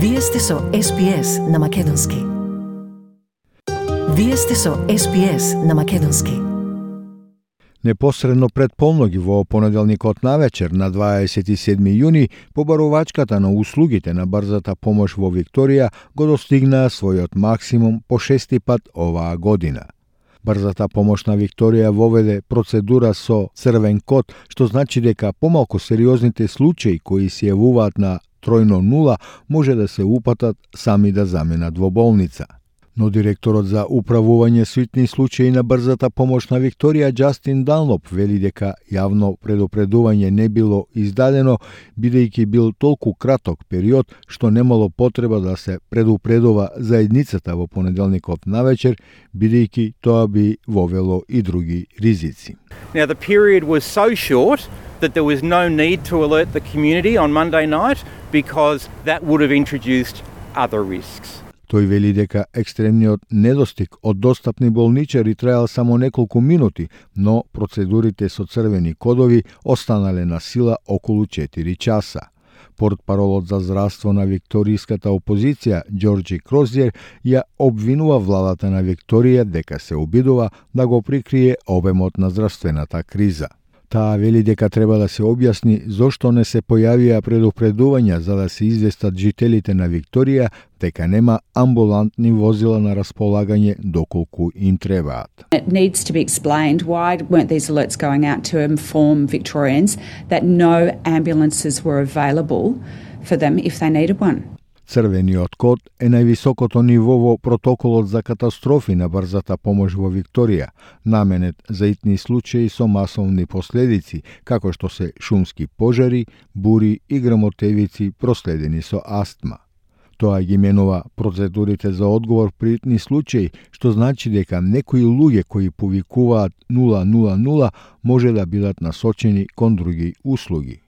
Вие сте со SPS на Македонски. Вие сте со SPS на Македонски. Непосредно пред полноги во понеделникот на вечер на 27 јуни, побарувачката на услугите на брзата помош во Викторија го достигнаа својот максимум по шести пат оваа година. Брзата помош на Викторија воведе процедура со црвен код, што значи дека помалку сериозните случаи кои се јавуваат на тројно нула може да се упатат сами да заменат во болница. Но директорот за управување свитни случаи на брзата помош на Викторија Джастин Данлоп вели дека јавно предупредување не било издадено бидејќи бил толку краток период што немало потреба да се предупредува заедницата во понеделникот навечер бидејќи тоа би вовело и други ризици. Now the period was so short that there was no need to alert the community on Monday night because that would have introduced other risks. Тој вели дека екстремниот недостиг од достапни болничари траел само неколку минути, но процедурите со црвени кодови останале на сила околу 4 часа. Портпаролот за здравство на викториската опозиција Ѓорџи Крозиер ја обвинува владата на Викторија дека се обидува да го прикрие обемот на здравствената криза. Таа вели дека треба да се објасни зошто не се појавија предупредувања за да се известат жителите на Викторија дека нема амбулантни возила на располагање доколку им требаат. It needs to be explained why weren't these alerts going out to inform Victorians that no ambulances were available for them if they needed one. Црвениот код е највисокото ниво во протоколот за катастрофи на брзата помош во Викторија, наменет за итни случаи со масовни последици, како што се шумски пожари, бури и грамотевици проследени со астма. Тоа ги менува процедурите за одговор при итни случаи, што значи дека некои луѓе кои повикуваат 000 може да бидат насочени кон други услуги.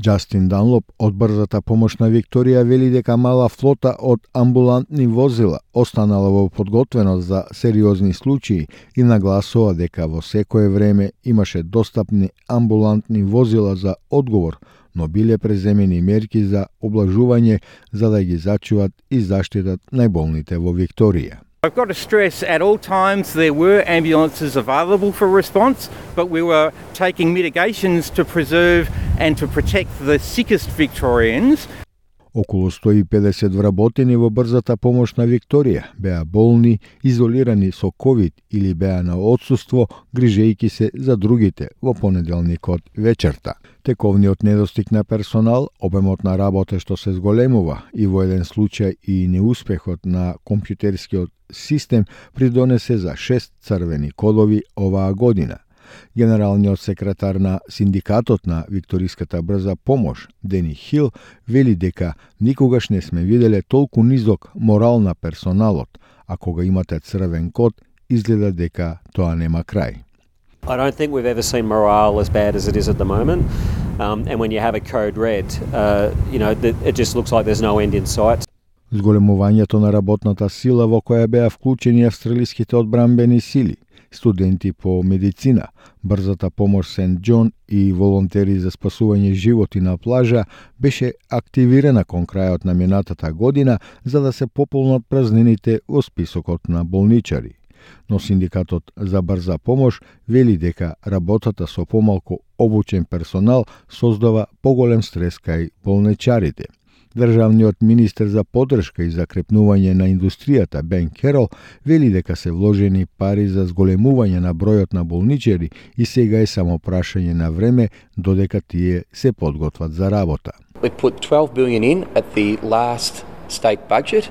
Джастин Данлоп од брзата помош на Викторија вели дека мала флота од амбулантни возила останала во подготвеност за сериозни случаи и нагласува дека во секое време имаше достапни амбулантни возила за одговор, но биле преземени мерки за облажување за да ги зачуват и заштитат најболните во Викторија. I've got to stress at all times there were ambulances available for response, but we were taking mitigations to preserve and to protect the sickest Victorians. Околу 150 вработени во брзата помош на Викторија беа болни, изолирани со Ковид или беа на отсуство, грижејки се за другите во понеделникот вечерта. Тековниот недостиг на персонал, обемот на работа што се зголемува и во еден случај и неуспехот на компјутерскиот систем придонесе за шест црвени кодови оваа година. Генералниот секретар на синдикатот на Викториската брза помош, Дени Хил, вели дека никогаш не сме виделе толку низок морал на персоналот, а кога имате црвен код, изгледа дека тоа нема крај. I don't think we've ever seen morale as bad as it is at the moment. Um, and when you have a code red, uh, you know, it just looks like there's no end in sight. Зголемувањето на работната сила во која беа вклучени австралиските одбранбени сили, студенти по медицина, брзата помош Сент Џон и волонтери за спасување животи на плажа беше активирана кон крајот на минатата година за да се пополнат празнините во списокот на болничари. Но синдикатот за брза помош вели дека работата со помалку обучен персонал создава поголем стрес кај болничарите – Државниот министер за подршка и закрепнување на индустријата Бен Керол вели дека се вложени пари за зголемување на бројот на болничари и сега е само прашање на време додека тие се подготват за работа. We put 12 billion in at the last state budget.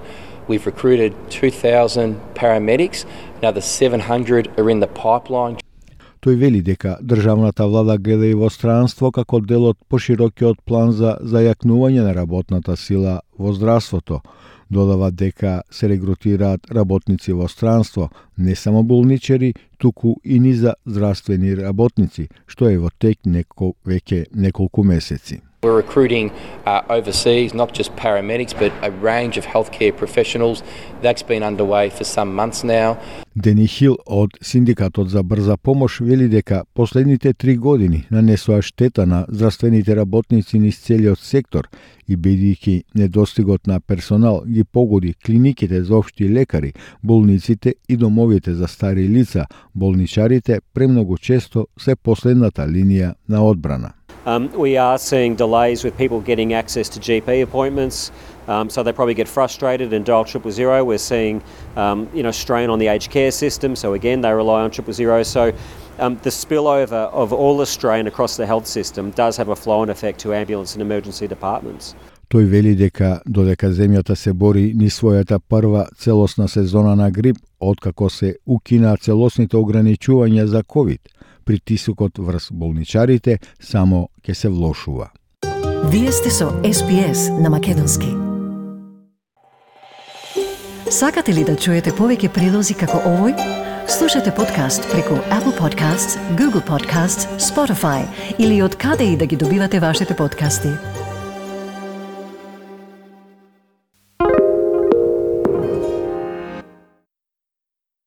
We've recruited 2,000 paramedics. Another 700 are in the pipeline. Тој вели дека државната влада гледа и во странство како дел од поширокиот план за зајакнување на работната сила во здравството. Додава дека се регрутираат работници во странство, не само болничари, туку и низа здравствени работници, што е во тек неко, веќе неколку месеци. We're recruiting uh, overseas, not just paramedics, but a range of healthcare professionals. That's been underway for some months now. Дени Хил од Синдикатот за брза помош вели дека последните три години нанесоа штета на здравствените работници низ целиот сектор и бидејќи недостигот на персонал ги погоди клиниките за општи лекари, болниците и домовите за стари лица, болничарите премногу често се последната линија на одбрана. Um, we are seeing delays with people getting access to GP appointments, um, so they probably get frustrated and dial triple zero. We're seeing, um, you know, strain on the aged care system, so again they rely on triple zero. So um, the spillover of all the strain across the health system does have a flow-on effect to ambulance and emergency departments. Тој вели дека додека земјата се бори ни својата прва целосна сезона на грип, откако се укина целосните ограничувања за ковид, притисокот врз болничарите само ќе се влошува. Вие сте со SPS на Македонски. Сакате ли да чуете повеќе прилози како овој? Слушате подкаст преку Apple Podcasts, Google Podcasts, Spotify или од каде и да ги добивате вашите подкасти.